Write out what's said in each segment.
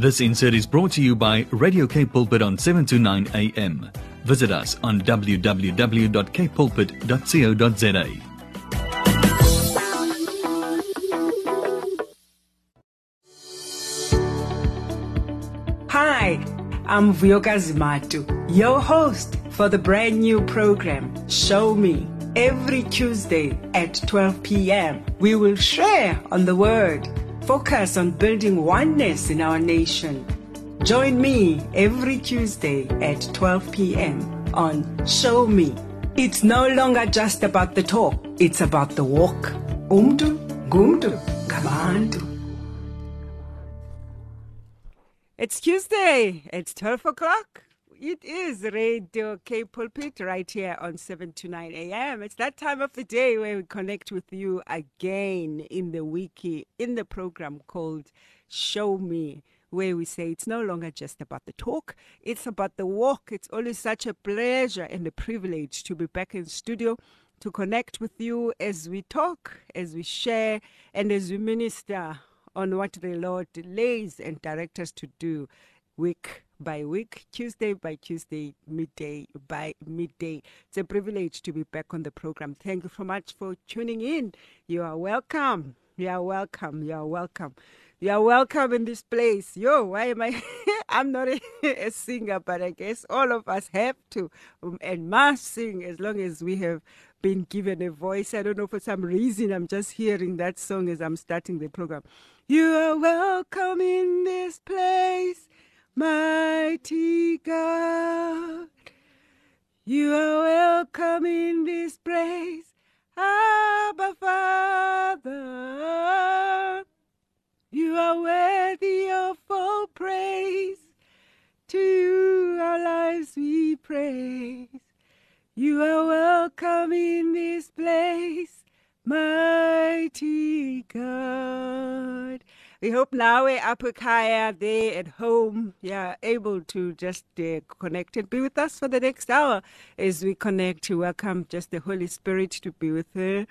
This insert is brought to you by Radio K Pulpit on 7 to 9 a.m. Visit us on www.kpulpit.co.za. Hi, I'm Vuyokazi Zimatu, your host for the brand new program, Show Me. Every Tuesday at 12 p.m., we will share on the Word, focus on building oneness in our nation. Join me every Tuesday at 12 p.m. on Show Me. It's no longer just about the talk, it's about the walk. Umdu, gumdu, kabandu. It's Tuesday. It's 12 o'clock. It is Radio K Pulpit right here on 7 to 9 a.m. It's that time of the day where we connect with you again in the wiki, in the program called Show Me, where we say it's no longer just about the talk, it's about the walk. It's always such a pleasure and a privilege to be back in studio to connect with you as we talk, as we share, and as we minister on what the Lord lays and directs us to do week by week, Tuesday by Tuesday, midday by midday. It's a privilege to be back on the program. Thank you so much for tuning in. You are welcome. You are welcome. You are welcome. You are welcome in this place. Yo, why am I? I'm not a, a singer, but I guess all of us have to um, and must sing as long as we have been given a voice. I don't know for some reason I'm just hearing that song as I'm starting the program. You are welcome in this place, mighty God. You are welcome in this place, Abba Father. You are worthy of all praise. To you our lives we praise. You are welcome in this place, mighty God. We hope now we're up Kaya there at home. Yeah, able to just uh, connect and be with us for the next hour as we connect to welcome just the Holy Spirit to be with her.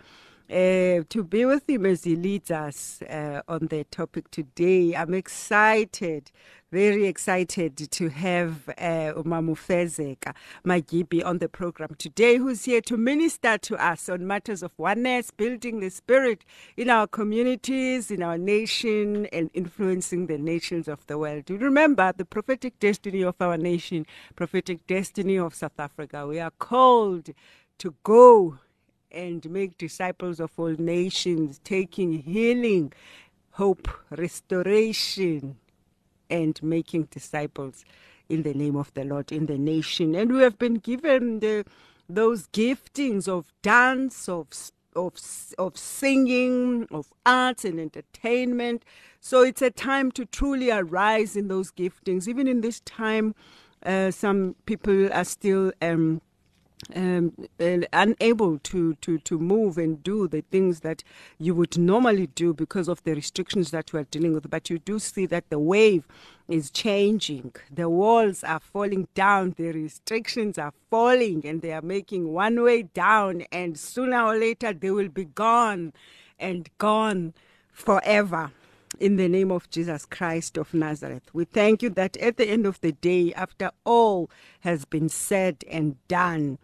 Uh, to be with him as he leads us uh, on the topic today. I'm excited, very excited to have uh, Umamufezeka Magibi on the program today, who's here to minister to us on matters of oneness, building the spirit in our communities, in our nation, and influencing the nations of the world. You remember the prophetic destiny of our nation, prophetic destiny of South Africa. We are called to go and make disciples of all nations, taking healing, hope, restoration, and making disciples in the name of the Lord in the nation. And we have been given the, those giftings of dance, of of of singing, of arts and entertainment. So it's a time to truly arise in those giftings. Even in this time, uh, some people are still. Um, um, unable to, to, to move and do the things that you would normally do because of the restrictions that you are dealing with. But you do see that the wave is changing. The walls are falling down, the restrictions are falling, and they are making one way down, and sooner or later they will be gone and gone forever in the name of Jesus Christ of Nazareth. We thank you that at the end of the day, after all has been said and done,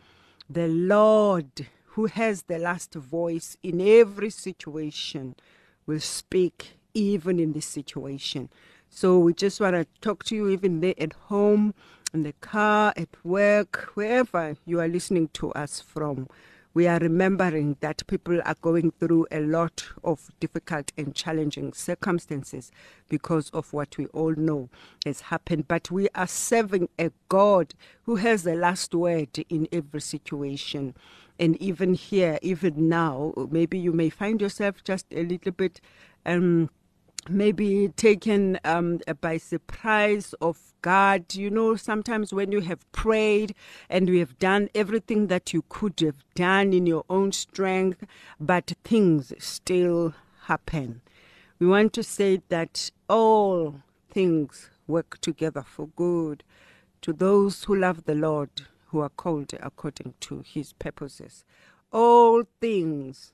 the Lord, who has the last voice in every situation, will speak even in this situation. So we just want to talk to you even there at home, in the car, at work, wherever you are listening to us from we are remembering that people are going through a lot of difficult and challenging circumstances because of what we all know has happened. But we are serving a God who has the last word in every situation. And even here, even now, maybe you may find yourself just a little bit. Um, maybe taken um, by surprise of God. You know, sometimes when you have prayed and you have done everything that you could have done in your own strength, but things still happen. We want to say that all things work together for good to those who love the Lord, who are called according to his purposes. All things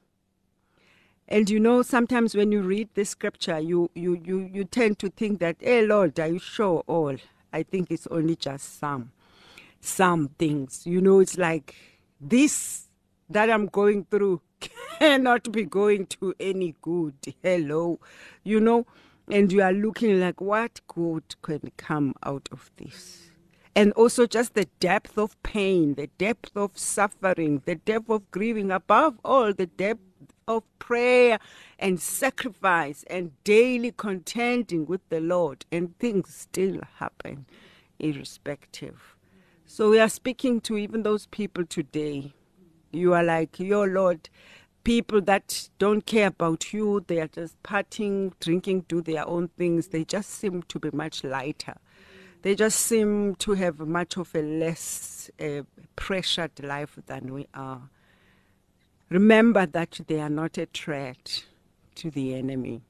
And you know, sometimes when you read this scripture, you, you, you, you tend to think that, hey, Lord, are you sure all? I think it's only just some, some things. You know, it's like this that I'm going through cannot be going to any good. Hello. You know, and you are looking like what good can come out of this and also just the depth of pain, the depth of suffering, the depth of grieving, above all, the depth of prayer and sacrifice and daily contending with the Lord, and things still happen irrespective. So we are speaking to even those people today. You are like, your Lord, people that don't care about you, they are just partying, drinking, do their own things. They just seem to be much lighter. They just seem to have much of a less uh, pressured life than we are. Remember that they are not a threat to the enemy.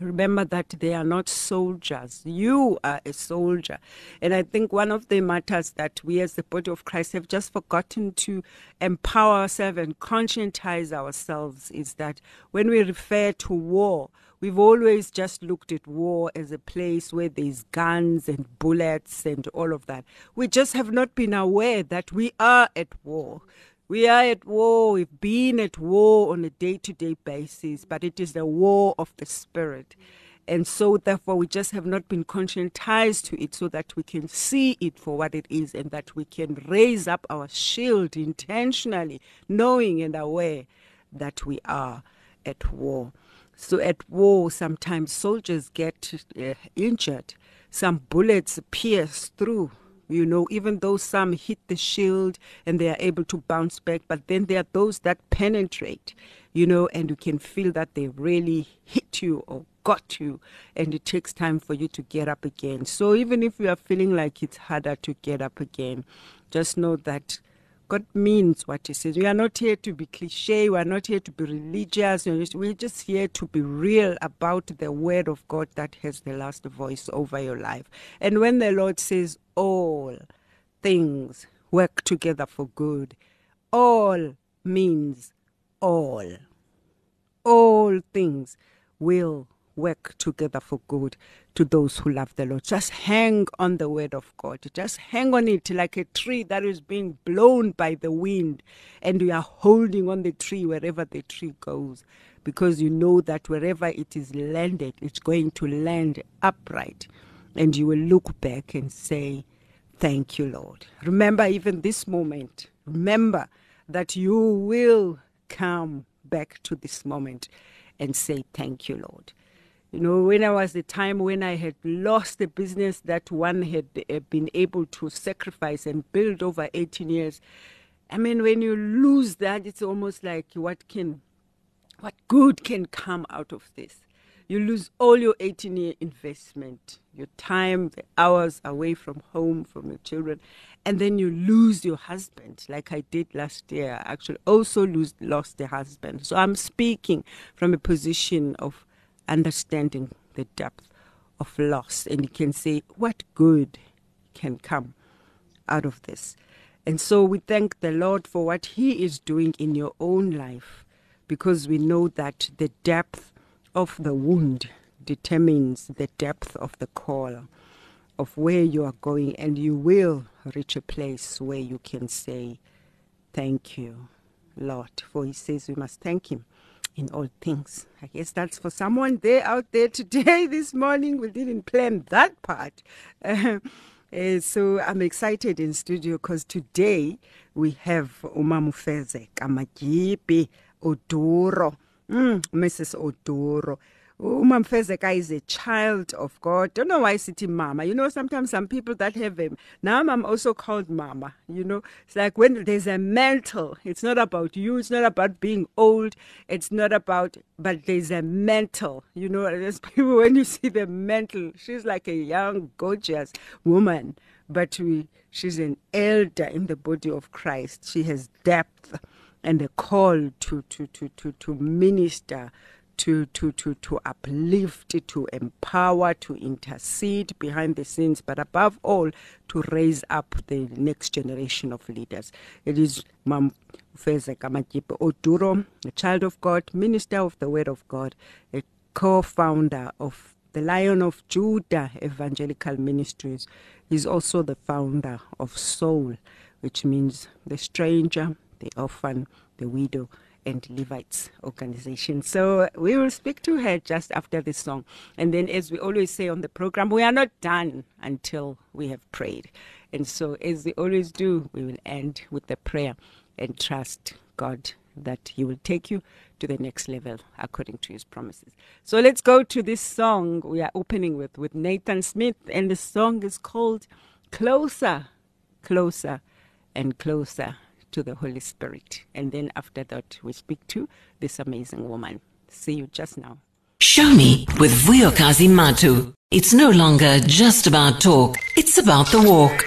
Remember that they are not soldiers. You are a soldier. And I think one of the matters that we as the body of Christ have just forgotten to empower ourselves and conscientize ourselves is that when we refer to war, we've always just looked at war as a place where there's guns and bullets and all of that. We just have not been aware that we are at war. We are at war. We've been at war on a day to day basis, but it is the war of the spirit. And so, therefore, we just have not been conscientized to it so that we can see it for what it is and that we can raise up our shield intentionally, knowing and aware that we are at war. So, at war, sometimes soldiers get uh, injured, some bullets pierce through you know, even though some hit the shield and they are able to bounce back, but then there are those that penetrate, you know, and you can feel that they really hit you or got you, and it takes time for you to get up again. So even if you are feeling like it's harder to get up again, just know that God means what He says. We are not here to be cliche. We are not here to be religious. We're just here to be real about the Word of God that has the last voice over your life. And when the Lord says, all things work together for good, all means all. All things will work together for good to those who love the Lord. Just hang on the word of God. Just hang on it like a tree that is being blown by the wind, and you are holding on the tree wherever the tree goes, because you know that wherever it is landed, it's going to land upright. And you will look back and say, Thank you, Lord. Remember, even this moment, remember that you will come back to this moment and say, Thank you, Lord. You know, when I was the time when I had lost the business that one had uh, been able to sacrifice and build over 18 years, I mean, when you lose that, it's almost like what can, what good can come out of this? You lose all your 18 year investment, your time, the hours away from home, from your children, and then you lose your husband, like I did last year. I actually also lose, lost the husband. So I'm speaking from a position of understanding the depth of loss. And you can say, what good can come out of this? And so we thank the Lord for what He is doing in your own life because we know that the depth of the wound determines the depth of the call of where you are going, and you will reach a place where you can say, Thank you, Lord. For He says we must thank Him in all things. I guess that's for someone there out there today, this morning. We didn't plan that part. Uh, uh, so I'm excited in studio because today we have Umamufezeka Magipi Oduro, mm, Mrs. Oduro. Umamfezeka is a child of God. Don't know why city mama. You know, sometimes some people that have him. Now I'm also called mama. You know, it's like when there's a mental, it's not about you, it's not about being old, it's not about, but there's a mental. You know, there's people when you see the mental, she's like a young, gorgeous woman, but we, she's an elder in the body of Christ. She has depth and a call to, to, to, to, to minister to, to, to, to uplift, to empower, to intercede behind the scenes, but above all, to raise up the next generation of leaders. It is Mam Fezeka Majipe Oduro, a child of God, minister of the Word of God, a co founder of the Lion of Judah Evangelical Ministries. He's also the founder of Soul, which means the stranger, the orphan, the widow, and Levites organization. So we will speak to her just after this song. And then, as we always say on the program, we are not done until we have prayed. And so, as we always do, we will end with the prayer and trust God that He will take you to the next level according to His promises. So let's go to this song we are opening with with Nathan Smith, and the song is called "Closer, Closer, and Closer to the Holy Spirit." And then after that, we speak to this amazing woman. See you just now. Show me with Vuyokazi Matu. It's no longer just about talk, it's about the walk.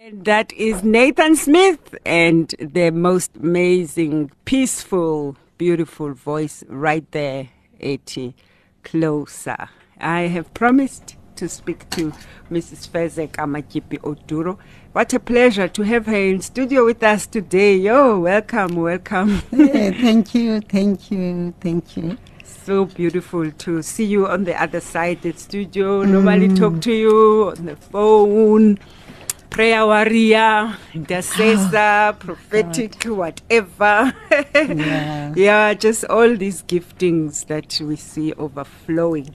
And that is Nathan Smith and the most amazing, peaceful, beautiful voice right there, 80 closer. I have promised to speak to Mrs. Fezeka Majipi Oduro. What a pleasure to have her in studio with us today. Yo, welcome, welcome. Yeah, thank you, thank you, thank you. so beautiful to see you on the other side of the studio. Normally mm. talk to you on the phone. Prayer warrior, intercessor, oh, prophetic, whatever. Yeah. yeah, just all these giftings that we see overflowing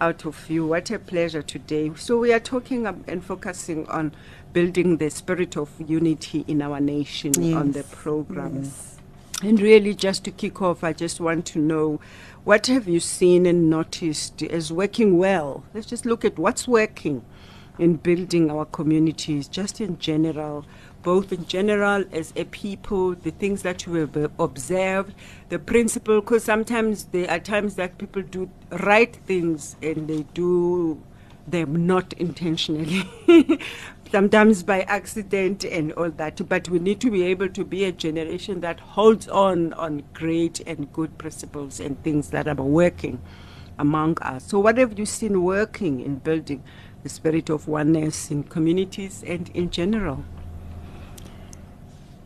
out of you. What a pleasure today. So, we are talking and focusing on building the spirit of unity in our nation on the Yes. And really, just to kick off, I just want to know what have you seen and noticed as working well? Let's just look at what's working in building our communities, just in general, both in general as a people, the things that we have observed, the principle, because sometimes there are times that people do right things and they do them not intentionally, sometimes by accident and all that. But we need to be able to be a generation that holds on on great and good principles and things that are working among us. So, what have you seen working in building the spirit of oneness in communities and in general?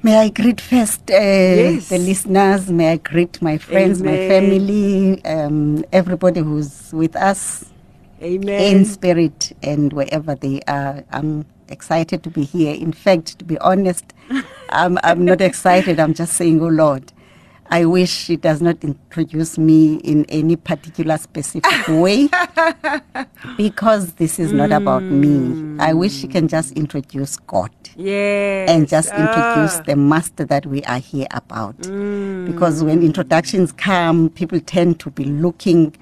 May I greet first uh, Yes. the listeners? May I greet my friends, my family, um, everybody who's with us Amen. in spirit and wherever they are. I'm excited to be here. In fact, to be honest, I'm, I'm not excited. I'm just saying, oh Lord, I wish she does not introduce me in any particular specific way because this is not about me. I hmm. wish she can just introduce God yes. and just ah. introduce Ah. the master that we are here about. Hmm. Because when introductions come, people tend to be looking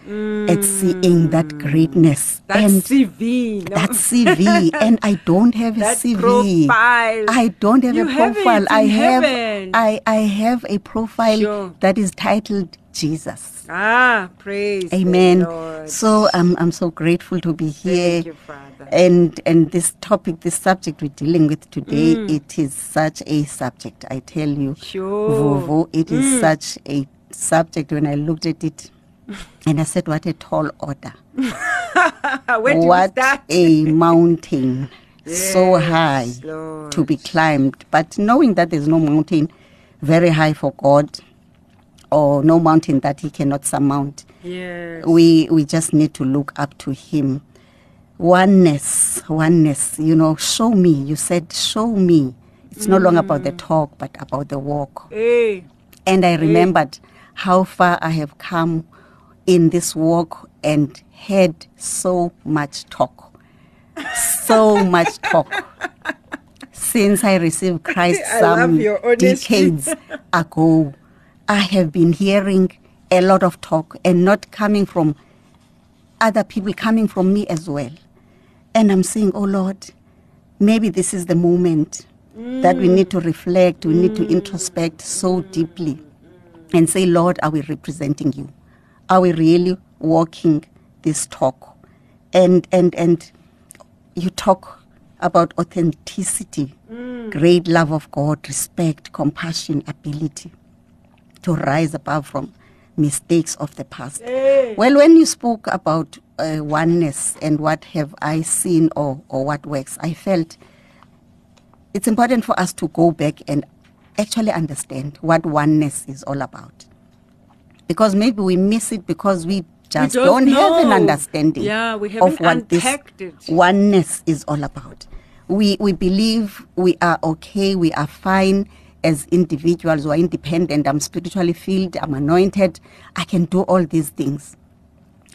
at hmm. seeing that greatness that and CV. No? that CV. and I don't have a That CV. profile. I don't have You a have profile. I have heaven. I, I have a profile Sure. That is titled Jesus. Ah, praise. Amen. So I'm I'm so grateful to be here. Thank you, Father. And and this topic, this subject we're dealing with today, Mm. it is such a subject. I tell you, Sure. Vuvu, it is Mm. such a subject. When I looked at it, and I said, "What a tall order! What a mountain, so high Lord. to be climbed." But knowing that there's no mountain very high for God, or no mountain that He cannot surmount, Yes. we we just need to look up to him. Oneness oneness you know show me. You said show me. It's no longer about the talk but about the walk. Hey. and i remembered how far i have come in this walk and had so much talk. So much talk. Since i received christ I some decades ago i have been hearing a lot of talk and not coming from other people coming from me as well. And I'm saying, oh Lord, maybe this is the moment that we need to reflect, we need to introspect so deeply and say, Lord, are we representing you? Are we really walking this talk? And and and you talk about authenticity, great love of God, respect, compassion, ability to rise above from mistakes of the past. Hey. Well, when you spoke about uh, oneness and what have I seen or, or what works, I felt it's important for us to go back and actually understand what oneness is all about. Because maybe we miss it because we just don't have an understanding Yeah, we of what this it. oneness is all about. We we believe we are okay, we are fine as individuals, who are independent, I'm spiritually filled, I'm anointed, I can do all these things.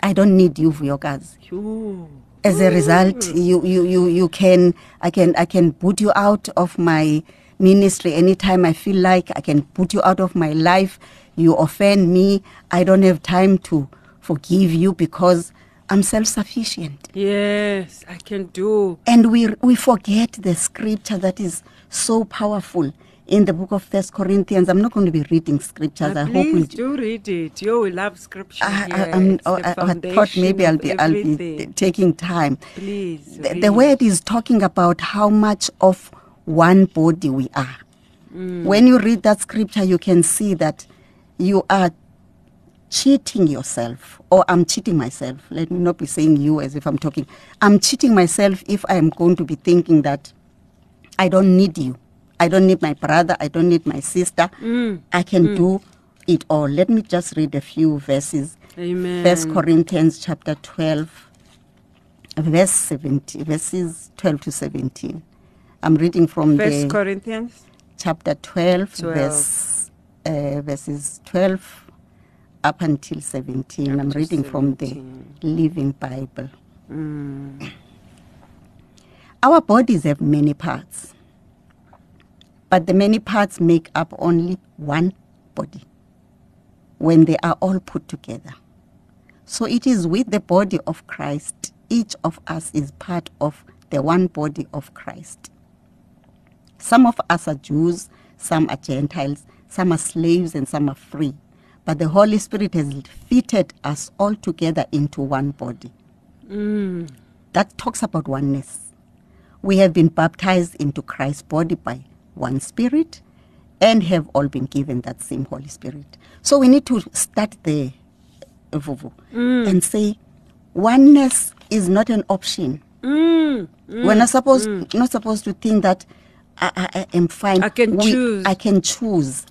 I don't need you, Vuyokazi. Ooh. As a result, you, you, you, you can I can I can put you out of my ministry anytime I feel like I can put you out of my life. You offend me, I don't have time to forgive you because I'm self-sufficient. Yes, I can do. And we we forget the scripture that is so powerful in the book of First Corinthians. I'm not going to be reading scriptures. Uh, I hope please do read it. You we love scripture. I, here. I, I'm- oh, I, I thought maybe I'll be I'll be taking time. Please. The, the word is talking about how much of one body we are. When you read that scripture, you can see that you are cheating yourself, or I'm cheating myself. Let me not be saying you as if I'm talking. I'm cheating myself if I am going to be thinking that I don't need you. I don't need my brother. I don't need my sister. Mm. I can mm. do it all. Let me just read a few verses. Amen. First Corinthians chapter 12, verse 17, verses 12 to 17. I'm reading from First the Corinthians. chapter 12, 12. verse uh, verses 12 up until 17. I'm Up reading from the Living Bible. Mm. Our bodies have many parts, but the many parts make up only one body when they are all put together. So it is with the body of Christ. Each of us is part of the one body of Christ. Some of us are Jews, some are Gentiles, some are slaves, and some are free. But the Holy Spirit has fitted us all together into one body. Mm. That talks about oneness. We have been baptized into Christ's body by one Spirit and have all been given that same Holy Spirit. So we need to start there, Vuvu, mm. and say oneness is not an option. Mm. We're not mm. supposed mm. not supposed to think that I, I, I am fine. I can choose. I can choose.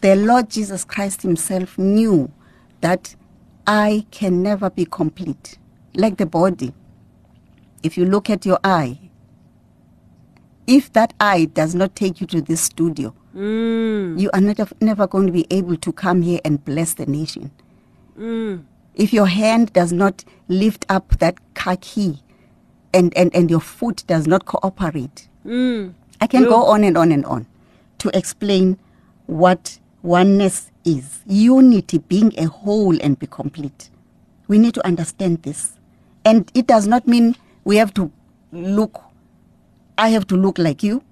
The Lord Jesus Christ Himself knew that I can never be complete, like the body. If you look at your eye, if that eye does not take you to this studio, Mm. you are not, never going to be able to come here and bless the nation. Mm. If your hand does not lift up that key and, and, and your foot does not cooperate, Mm. I can go on and on and on to explain what oneness is. Unity, being a whole and be complete. We need to understand this. And it does not mean we have to look, I have to look like you,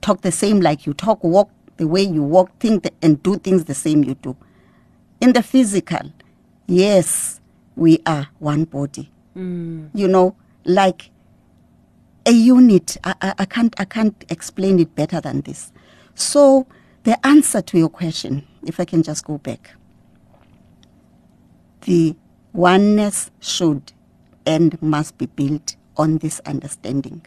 talk the same like you talk, walk the way you walk, think the, and do things the same you do. In the physical, yes, we are one body. Mm. You know, like a unit. I, I, I can't I can't explain it better than this. So the answer to your question, if I can just go back, the oneness should and must be built on this understanding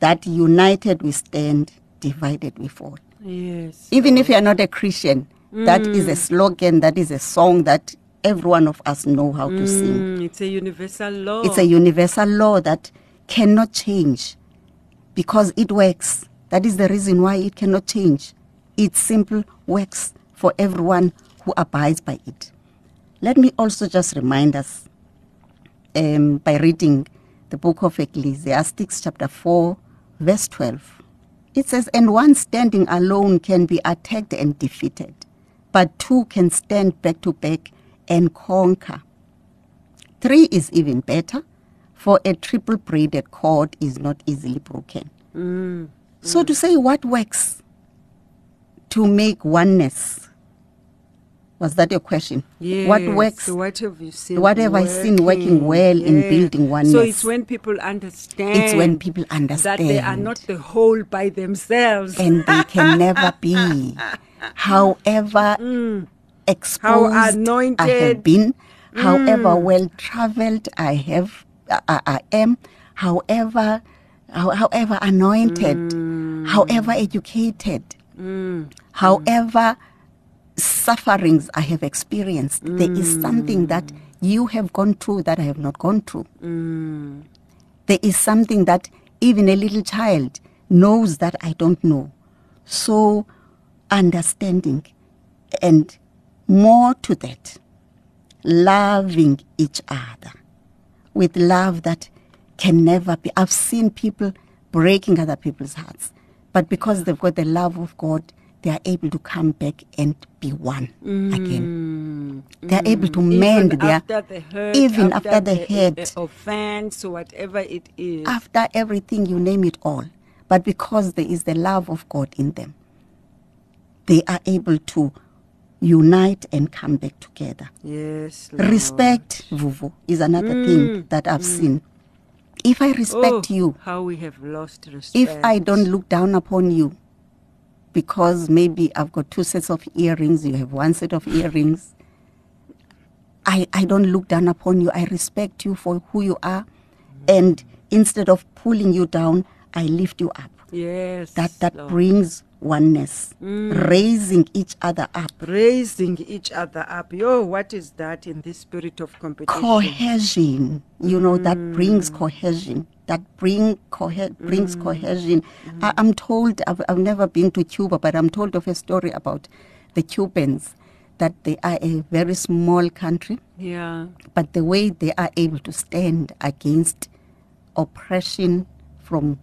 that united we stand, divided we fall. Yes. Even if you are not a Christian, that is a slogan, that is a song that every one of us know how to sing. Mm, it's a universal law. It's a universal law that cannot change because it works. That is the reason why it cannot change. It simple works for everyone who abides by it. Let me also just remind us um, by reading the book of Ecclesiastes, chapter 4, verse 12. It says, And one standing alone can be attacked and defeated, but two can stand back to back and conquer. Three is even better, for a triple braided cord is not easily broken. Mm. So, to say what works to make oneness, was that your question? Yes. What works? What have you seen? what have I seen working well in building one? So it's when people understand. It's when people understand that they are not the whole by themselves. and they can never be. However, mm. exposed I anointed. have been, mm. however well traveled I have, I, I am, however, how- however anointed, mm. however educated, however sufferings I have experienced. There is something mm. that you have gone through that I have not gone through. Mm. There is something that even a little child knows that I don't know. So, understanding and more to that, loving each other with love that can never be. I've seen people breaking other people's hearts, but because they've got the love of God, they are able to come back and be one again. Mm. They are able to mm. mend even their after the hurt, even after, the uh, hurt, offense, whatever it is. after everything, you name it all. But because there is the love of God in them, they are able to unite and come back together. yes, Lord. Respect, Vuvu, is another thing mm, that I've seen. If I respect oh, you, How we have lost respect. if I don't look down upon you, because maybe I've got two sets of earrings, you have one set of earrings, I, I don't look down upon you. I respect you for who you are. And instead of pulling you down, I lift you up. yes, That, that Lord. brings oneness, mm. raising each other up. raising each other up. Yo, what is that in this spirit of competition? cohesion. You know that mm. brings cohesion. That bring cohe- brings mm. cohesion. I, i'm told I've, I've never been to cuba but i'm told of a story about the cubans that they are a very small country. Yeah, but the way they are able to stand against oppression from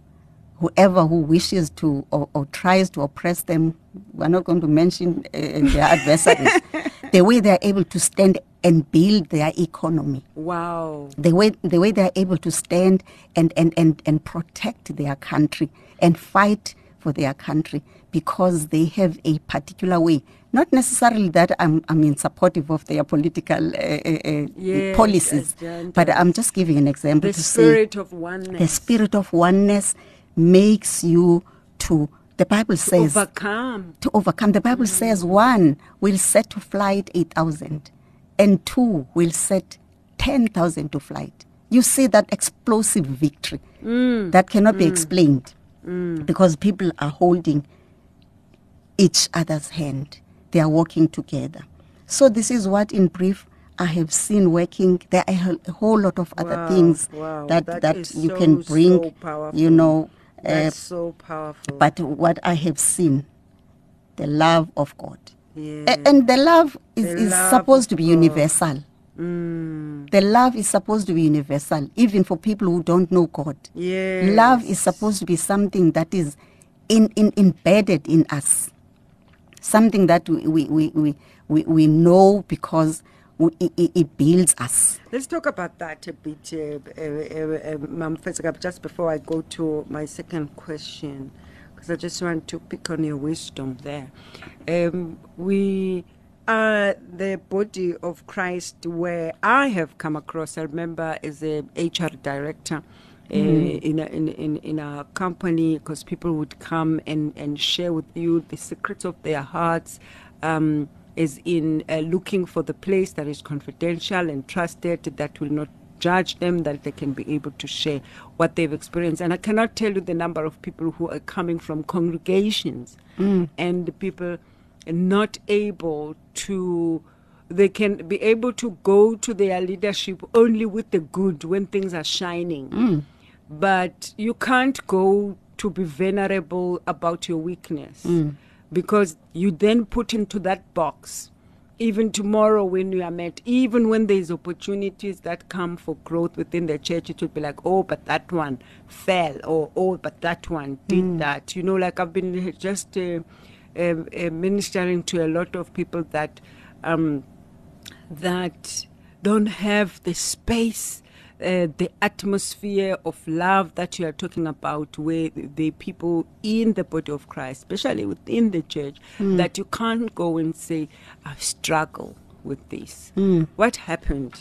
whoever who wishes to or, or tries to oppress them we're not going to mention uh, their adversaries the way they are able to stand and build their economy wow. the way the way they are able to stand and, and, and, and protect their country and fight for their country because they have a particular way. Not necessarily that I'm I mean supportive of their political uh, uh, uh, Yes, policies, but I'm just giving an example The to spirit of oneness. say the spirit of oneness makes you to the Bible says overcome. to overcome. The Bible mm. says one will set to flight 8,000 and two will set 10,000 to flight. You see that explosive victory mm. that cannot be mm. explained because people are holding each other's hand. They are working together. So this is what in brief I have seen working. There are a whole lot of other Wow, things wow, that, that that, you so, can bring, so you know, That's so powerful. but what I have seen, the love of God. yeah. And the love is, The is love supposed to be universal. Mm. The love is supposed to be universal, even for people who don't know God. Yes. Love is supposed to be something that is in, in, embedded in us, something that we, we, we, we, we, know because it, builds us. Let's talk about that a bit, uh, uh, uh, uh, Fezgab, just before I go to my second question, because I just want to pick on your wisdom there. Um, we are the body of Christ where I have come across, I remember as a HR director, uh, in, a, in, in, in a company because people would come and, and share with you the secrets of their hearts um, is in uh, looking for the place that is confidential and trusted that will not judge them that they can be able to share what they've experienced. And i cannot tell you the number of people who are coming from congregations mm. and the people not able to they can be able to go to their leadership only with the good when things are shining. Mm. But you can't go to be vulnerable about your weakness mm. Because you then put into that box even tomorrow when you are met even when there's opportunities that come for growth within the church it would be like oh but that one fell or oh but that one did that. You know like i've been just uh, uh, uh, ministering to a lot of people that um, that don't have the space, uh, the atmosphere of love that you are talking about, where the people in the body of Christ, especially within the church, that you can't go and say, I struggle with this. What happened?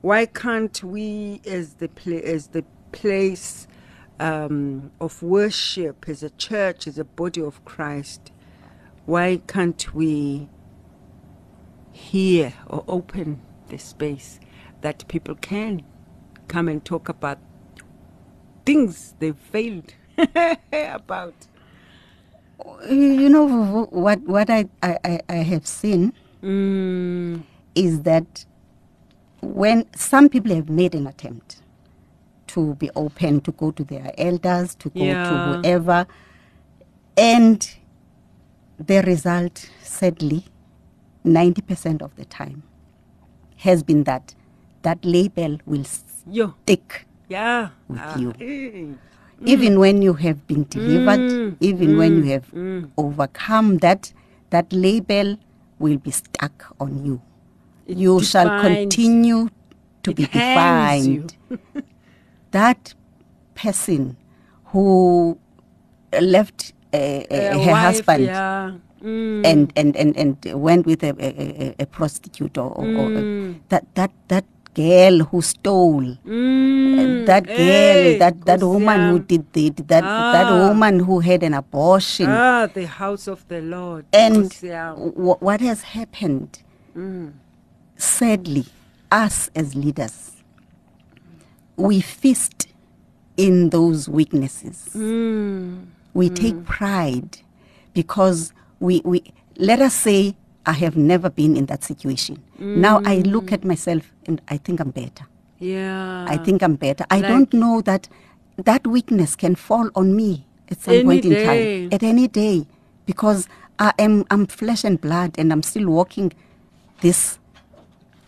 Why can't we, as the pla- as the place um, of worship, as a church, as a body of Christ, why can't we hear or open the space that people can come and talk about things they failed about. You know what what I I, I- have seen Mm, is that when some people have made an attempt to be open, to go to their elders, to go Yeah. to whoever, and the result, sadly, 90% of the time has been that that label will yo, stick yeah. with Ah, you. eh. even when you have been delivered, Mm, even when you have mm. overcome that, that label will be stuck on you. It you shall continue to be defined. that person who left uh, uh, her wife, husband Yeah. Mm, and, and, and, and went with a, a, a- prostitute or, or, or Mm. that, that, that girl who stole mm, that girl, hey, that, that woman who did the, that that Ah. woman who had an abortion. Ah, the house of the Lord. and what has happened? Mm. Sadly, us as leaders, we feast in those weaknesses. Mm, We take pride because we we let us say I have never been in that situation. Now I look at myself and I think I'm better. yeah. I think I'm better. I Like- don't know that that weakness can fall on me at some point in day. time, at any day, because I am I'm flesh and blood, and I'm still walking this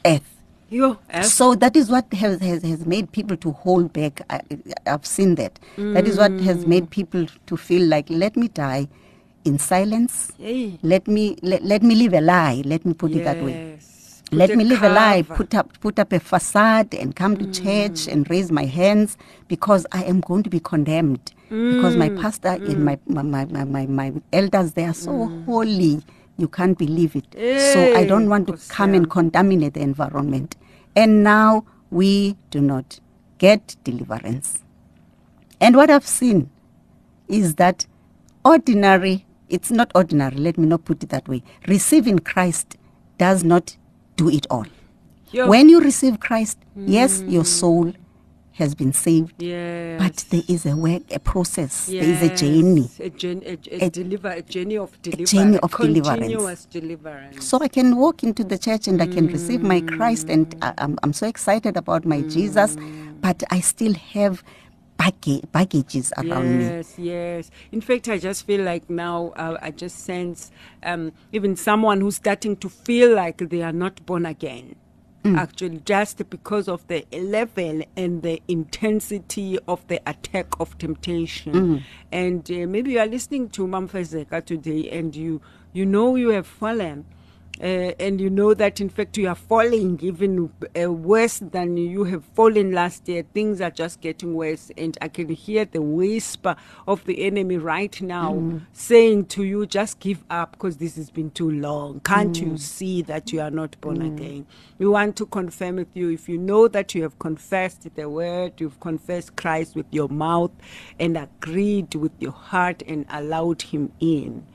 earth. Yo, So that is what has, has, has made people to hold back. I, I've seen that. That is what has Mm. made people to feel like, let me die in silence. Hey. Let me let, let me live a lie. Let me put it that way Put let me live a lie put up put up a facade and come to church Mm. and raise my hands because i am going to be condemned because my Mm. pastor and my my, my, my, my, elders they are so Mm. holy you can't believe it so i don't want to come and contaminate the environment and now we do not get deliverance and what i've seen is that ordinary it's not ordinary let me not put it that way receiving christ does not do it all Yo. when you receive christ yes mm. your soul has been saved yes. but there is a work a process there is a journey A, journey, a, a, A- deliver, a journey of deliverance. journey of deliverance. Deliverance. so i can walk into the church and i can receive my christ and mm. I, I'm, I'm so excited about my jesus mm. but i still have baggage, baggages around me Yes, yes. In fact, I just feel like now uh, I just sense um, even someone who's starting to feel like they are not born again. Mm. Actually, just because of the level and the intensity of the attack of temptation, Mm. and uh, maybe you are listening to Mamfezeka today, and you you know you have fallen, uh, and you know that in fact you are falling even uh, worse than you have fallen last year. Things are just getting worse, and I can hear the whisper of the enemy right now saying to you, "Just give up because this has been too long. Can't you see that you are not born again?" We want to confirm with you if you know that you have confessed the word, you've confessed Christ with your mouth, and agreed with your heart and allowed Him in.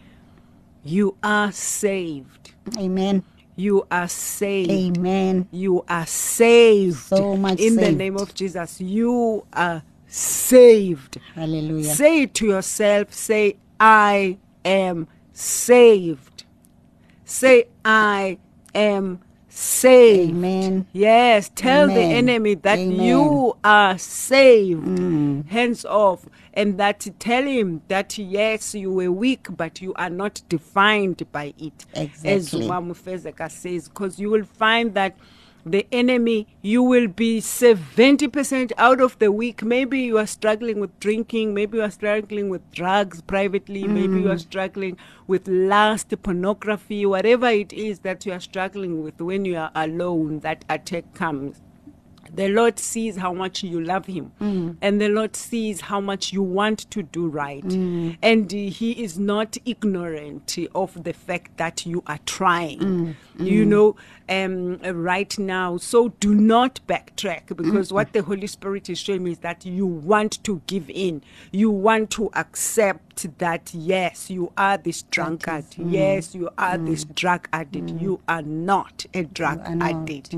You are saved. Amen You are saved. amen You are saved. So much In the name of Jesus, you are saved. hallelujah Say it to yourself, say, I am saved. Say, I am saved. Amen. Yes, tell the enemy that Amen. you are saved. Mm. Hands off. And that tell him that yes, you were weak, but you are not defined by it. As Exactly. Umamu Fezeka says, because you will find that the enemy, you will be 70% out of the week. Maybe you are struggling with drinking, maybe you are struggling with drugs privately, maybe you are mm. struggling with lust, pornography, whatever it is that you are struggling with when you are alone, that attack comes The Lord sees how much you love Him, mm. and the Lord sees how much you want to do right. Mm. And uh, He is not ignorant of the fact that you are trying, mm. you know, um, right now. So do not backtrack because what the Holy Spirit is showing me is that you want to give in, you want to accept that, yes, you are this drunkard, yes, you are this drug addict, you are not a drug addict.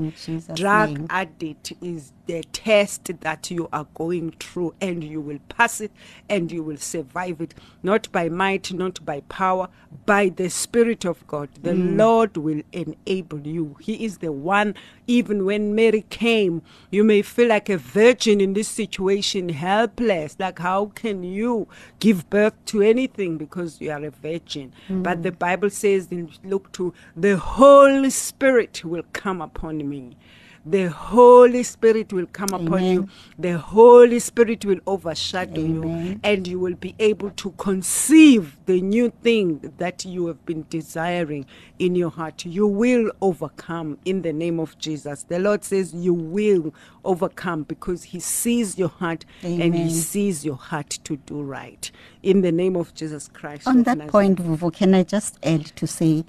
Drug name. addict is the test that you are going through and you will pass it and you will survive it not by might not by power by the spirit of god. The lord will enable you he is the one even when mary came you may feel like a virgin in this situation helpless. Like how can you give birth to anything because you are a virgin? Hmm. But the bible says in luke 2 the holy spirit will come upon me the Holy Spirit will come upon you. The Holy Spirit will overshadow you, and you will be able to conceive the new thing that you have been desiring in your heart. You will overcome in the name of Jesus. The Lord says you will overcome because He sees your heart and He sees your heart to do right. In the name of Jesus Christ. On that Nazareth. point, Vuvu, can I just add to say,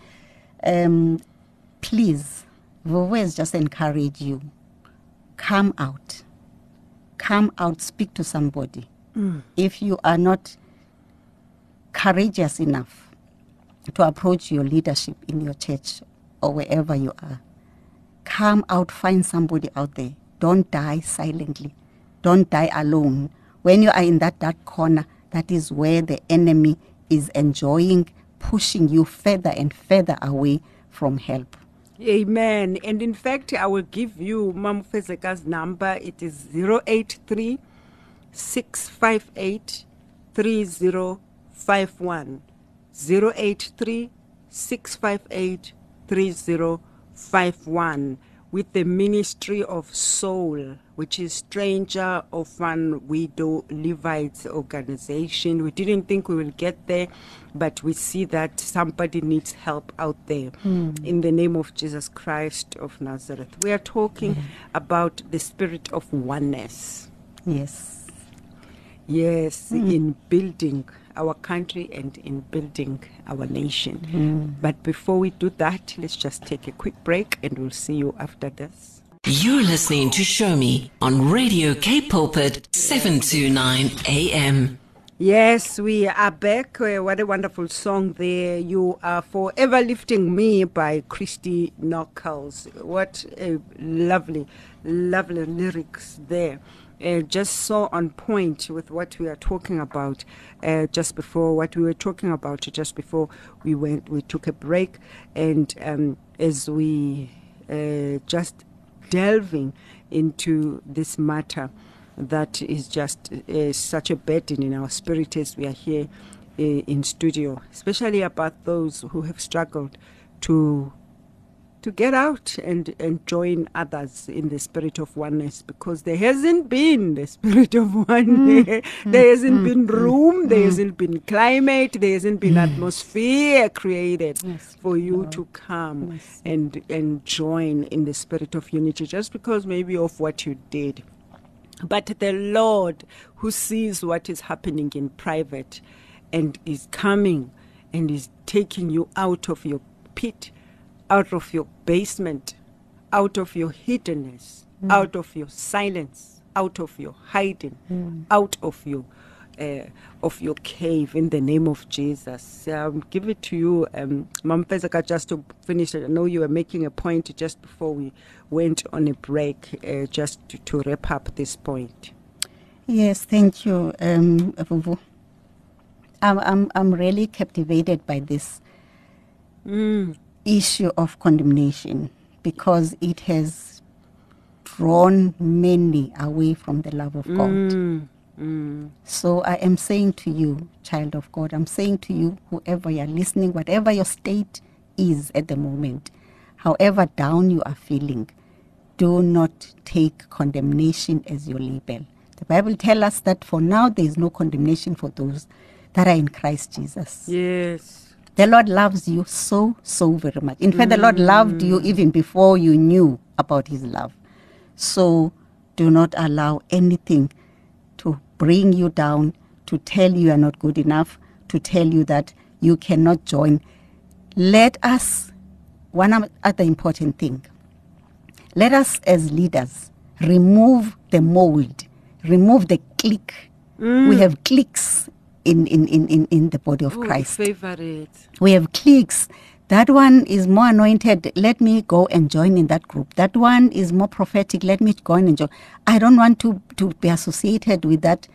um, please, Vuvu has just encourage you. Come out. Come out, speak to somebody. Mm. If you are not courageous enough to approach your leadership in your church or wherever you are, come out, find somebody out there. Don't die silently. Don't die alone. When you are in that dark corner, that is where the enemy is enjoying pushing you further and further away from help. Amen. And in fact, I will give you Mam Fezeka's number. It is 083 658 3051. 083 658 3051 with the Ministry of Soul, which is Stranger Orphan Widow Levites organization. We didn't think we will get there, but we see that somebody needs help out there. Hmm. In the name of Jesus Christ of Nazareth. We are talking hmm. about the spirit of oneness. Yes. Yes, hmm. in building our country and in building our nation. But before we do that, let's just take a quick break and we'll see you after this. You're listening to Show Me on Radio K Pulpit 729 AM. Yes, we are back. Uh, what a wonderful song there. You are forever lifting me by Christy Nockels. What a lovely, lovely lyrics there. Uh, just so on point with what we are talking about uh, just before what we were talking about just before we went we took a break. And um, as we uh, just delving into this matter that is just uh, such a burden in our spirit as we are here uh, in studio, especially about those who have struggled to to get out and, and join others in the spirit of oneness because there hasn't been the spirit of oneness. Mm. Mm. there hasn't mm. been room, there hasn't been climate, there hasn't been atmosphere created Yes, for you to come Yes. and and join in the spirit of unity just because maybe of what you did. But the Lord, who sees what is happening in private and is coming and is taking you out of your pit, out of your basement, out of your hiddenness, out of your silence, out of your hiding, out of your uh, of your cave in the name of Jesus. Um, give it to you, um, Mam Fezeka, just to finish it. I know you were making a point just before we went on a break, uh, just to, to wrap up this point. Yes, thank you, um, Vuvu. I'm, I'm, I'm really captivated by this issue of condemnation because it has drawn many away from the love of God. Mm, mm. So I am saying to you, child of God, I'm saying to you, whoever you're listening, whatever your state is at the moment, however down you are feeling, do not take condemnation as your label. The Bible tells us that for now there is no condemnation for those that are in Christ Jesus. Yes. The Lord loves you so, so very much. In fact, the Lord loved you mm. even before you knew about His love. So Do not allow anything to bring you down, to tell you are not good enough, to tell you that you cannot join. Let us, one other important thing, let us as leaders remove the mold, remove the clique. We mm. have cliques in, in, in, in, in the body of Ooh, Christ. favorite. We have cliques. That one is more anointed. Let me go and join in that group. That one is more prophetic. Let me go and join. I don't want to, to be associated with that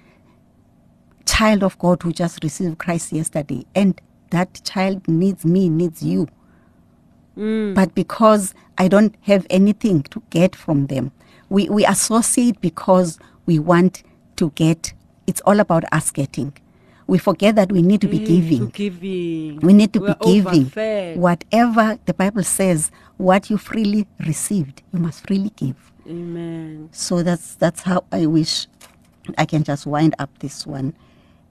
child of God who just received Christ yesterday. And that child needs me, needs you. Mm. But because I don't have anything to get from them, we, we associate because we want to get, it's all about us getting. We forget that we need to be Mm, giving. To giving. We need to We're be giving. overfed. Whatever the Bible says, what you freely received, you must freely give. Amen. So that's that's how I wish I can just wind up this one,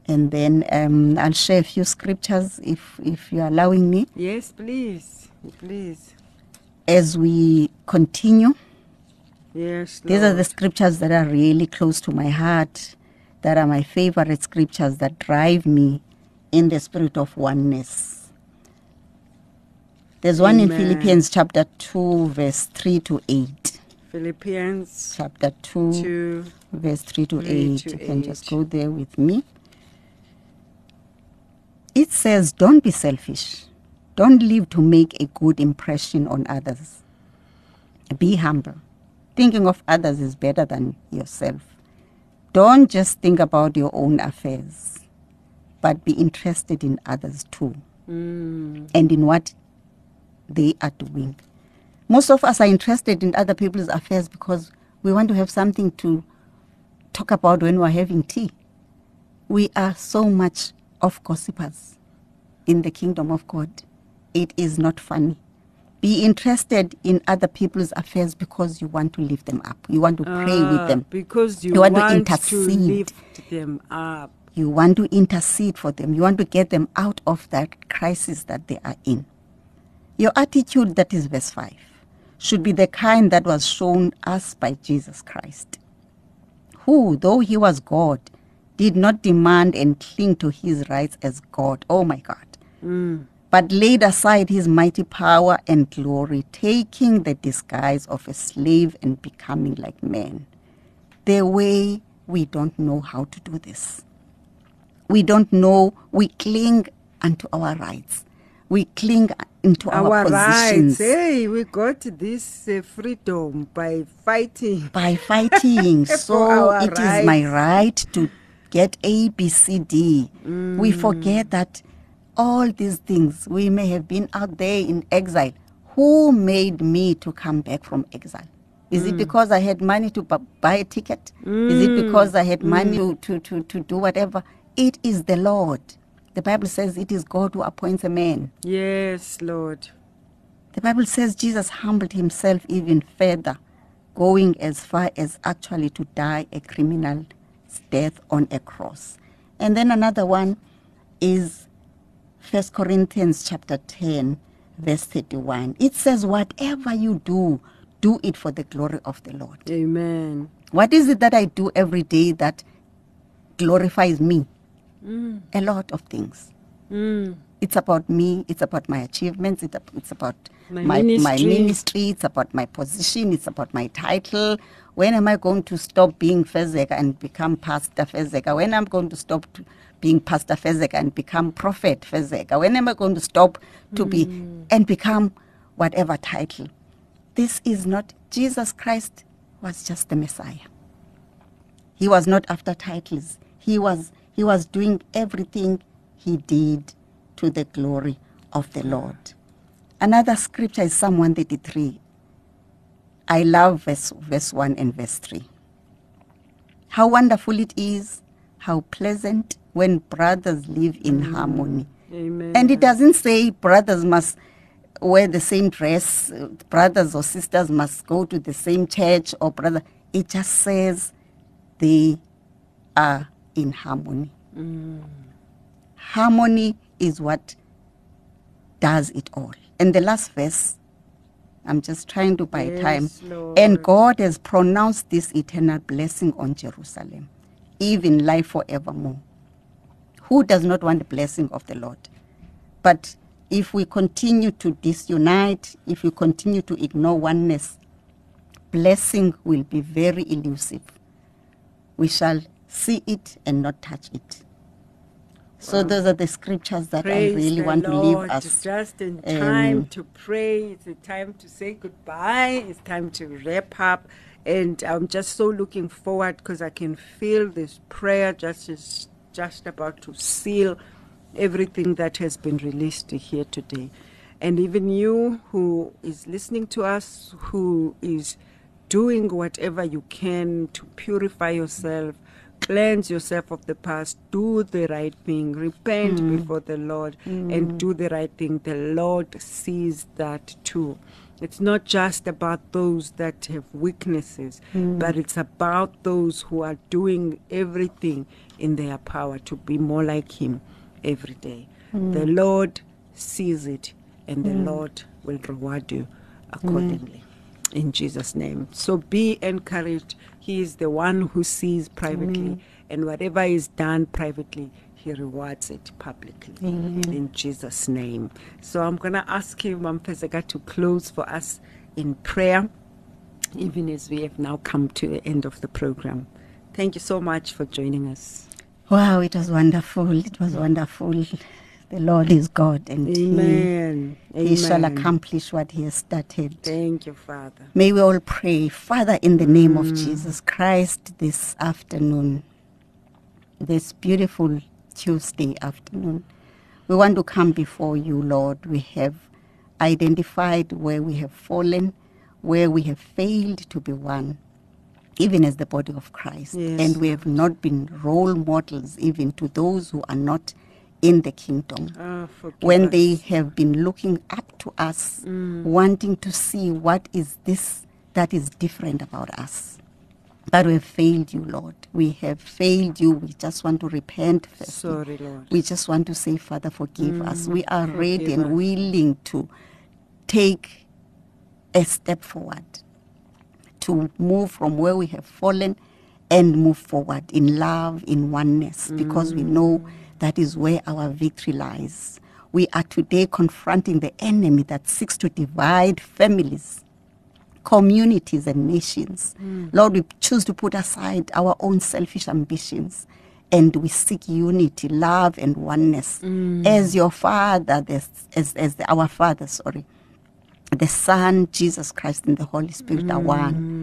and then um, I'll share a few scriptures if if you're allowing me Yes, please. Please. as we continue. Yes, These are the scriptures that are really close to my heart, that are my favorite scriptures that drive me in the spirit of oneness. There's one in Philippians chapter 2, verse 3 to 8. Philippians Chapter 2, 2. verse 3 to 3 8. to you can just go there with me. It says, Don't be selfish. Don't live to make a good impression on others. Be humble. Thinking of others is better than yourself. Don't just think about your own affairs, but be interested in others too Mm. and in what they are doing. Most of us are interested in other people's affairs because we want to have something to talk about when we're having tea. We are so much of gossipers in the kingdom of God. It is not funny. Be interested in other people's affairs because you want to lift them up. You want to pray with Ah, them. Because you, You want to to intercede. lift them up. You want to intercede for them. You want to get them out of that crisis that they are in. Your attitude, that is verse 5, should be the kind that was shown us by Jesus Christ, who, though he was God, did not demand and cling to his rights as God. Oh my God. Mm. But laid aside his mighty power and glory, taking the disguise of a slave and becoming like men. The way we don't know how to do this we don't know, we cling unto our rights. We cling into our, Our positions rights. Hey, we got this uh, freedom by fighting. by fighting. So it is my right to get A, B, C, D. We Mm. forget that all these things, we may have been out there in exile. Who made me to come back from exile? Is Mm. it because I had money to bu- buy a ticket? Is it because I had Mm. money to, to, to, to do whatever? It is the Lord. The Bible says it is God who appoints a man. Yes, Lord. The Bible says Jesus humbled himself even further, going as far as actually to die a criminal's death on a cross. And then another one is First Corinthians chapter 10, verse 31. It says, Whatever you do, do it for the glory of the Lord. Amen. What is it that I do every day that glorifies me? A lot of things. Mm. It's about me. It's about my achievements. It's about My my, my ministry. ministry. It's about my position. It's about my title. When am I going to stop being Fezeka and become Pastor Fezeka? When am I going to stop to being Pastor Fezeka and become Prophet Fezeka? When am I going to stop to be mm. and become whatever title? This is not Jesus Christ was just the Messiah. He was not after titles. He was he was doing everything he did to the glory of the Lord. Another scripture is Psalm 133. I love verse, verse 1 and verse 3. How wonderful it is, how pleasant when brothers live in mm. harmony. Amen. And it doesn't say brothers must wear the same dress, brothers or sisters must go to the same church or brother. It just says they are in harmony. Mm. Harmony is what does it all. And the last verse I'm just trying to buy Yes, time. Lord. And God has pronounced this eternal blessing on Jerusalem, even life forevermore. Who does not want the blessing of the Lord? But if we continue to disunite, if we continue to ignore oneness, blessing will be very elusive. We shall see it and not touch it. So those are the scriptures that I really want to leave us. Just in Um, time to pray. It's a time to say goodbye. It's time to wrap up. And I'm just so looking forward because I can feel this prayer just is just about to seal everything that has been released here today. And even you who is listening to us, who is doing whatever you can to purify yourself, cleanse yourself of the past, do the right thing, repent mm. before the Lord, and mm. do the right thing. The Lord sees that too. It's not just about those that have weaknesses, mm. but it's about those who are doing everything in their power to be more like Him every day. The Lord sees it, and the Lord will reward you accordingly. In Jesus' name. So be encouraged. He is the one who sees privately, mm. and whatever is done privately, He rewards it publicly. In Jesus' name. So I'm going to ask you, Fezeka, to close for us in prayer, even as we have now come to the end of the program. Thank you so much for joining us. Wow, it was wonderful. It was wonderful. The Lord is God and He, Amen. he shall accomplish what He has started. Thank you, Father. May we all pray, Father, in the name of mm. Jesus Christ, this afternoon, this beautiful Tuesday afternoon. We want to come before you, Lord. We have identified where we have fallen, where we have failed to be one, even as the body of Christ. Yes, and we have not been role models even to those who are not in the kingdom ah, forgive when us. they have been looking up to us, mm. wanting to see what is this that is different about us. But we have failed you, Lord. We have failed you. We just want to repent first. Sorry, Lord. We just want to say, Father, forgive us. Mm, we are ready and us. willing to take a step forward, to move from where we have fallen and move forward in love, in oneness, because we mm. know that is where our victory lies. We are today confronting the enemy that seeks to divide families communities and nations. Mm. Lord, we choose to put aside our own selfish ambitions and we seek unity, love, and oneness mm. as your Father, the, as, as our Father, sorry, the Son, Jesus Christ, and the Holy Spirit are one. Mm.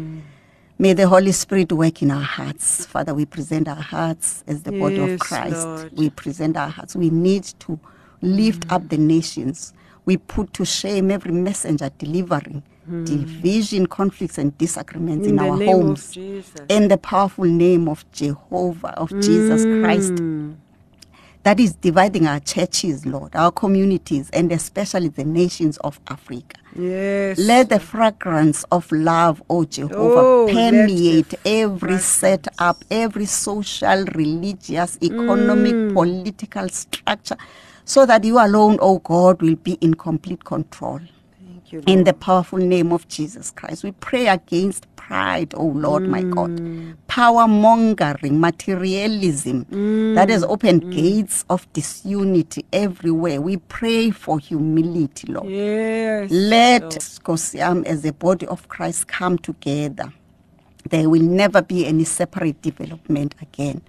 May the Holy Spirit work in our hearts. Father, we present our hearts as the body of Christ. Lord. We present our hearts. We need to lift up the nations. We put to shame every messenger delivering hmm. division, conflicts, and disagreements in, In our homes. In the powerful name of Jehovah, of Jesus Christ, hmm. That is dividing our churches, Lord, our communities, and especially the nations of Africa. Yes. Let the fragrance of love, oh Jehovah, Oh, permeate every setup, every social, religious, economic, Mm. political structure, so that you alone, oh God, will be in complete control. You, In the powerful name of Jesus Christ, we pray against pride, oh Lord, my God, Mm. power mongering, materialism that has Mm. gates of disunity everywhere. We pray for humility, Lord. Yes. Let Lord. Skosiam as a body of Christ come together. There will never be any separate development again.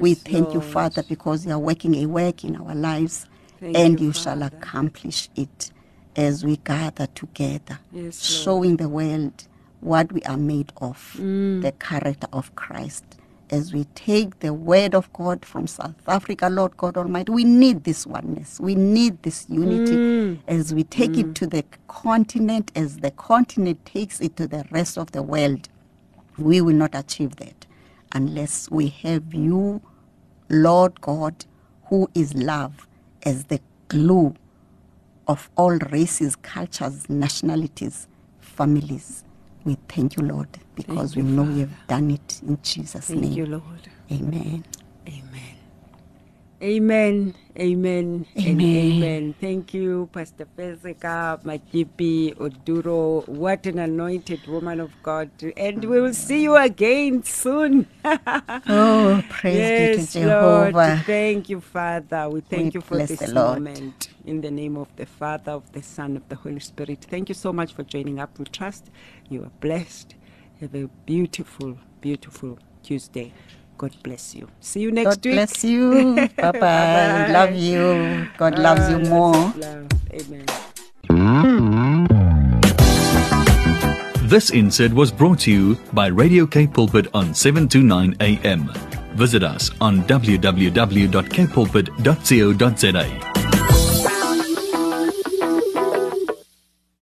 we Yes, thank you, Father, because you are working a work in our lives Thank and you, you, shall accomplish it as we gather together, Yes, showing the world what we are made of, Mm. the character of Christ. As we take the word of God from South Africa, Lord God Almighty, we need this oneness. We need this unity Mm. as we take it to the continent, as the continent takes it to the rest of the world. We will not achieve that unless we have you, Lord God, who is love, as the glue of all races, cultures, nationalities, families. We thank you, Lord, because you, we know you have done it in Jesus' Thank name. Thank you, Lord. Amen. Amen. Amen, amen, Amen. Thank you, Pastor Fezeka, Majipi, Oduro. What an anointed woman of God. And we will see you again soon. Oh, praise yes, be to Jehovah. Lord. Thank you, Father. We thank We you for this moment. In the name of the Father, of the Son, of the Holy Spirit. Thank you so much for joining up. We trust you are blessed. Have a beautiful, beautiful Tuesday. God bless you. See you next God week. bless you. Bye bye. Love you. God loves you Ah, more. love. Amen. This insert was brought to you by Radio K Pulpit on 729 AM. Visit us on www.kpulpit.co.za.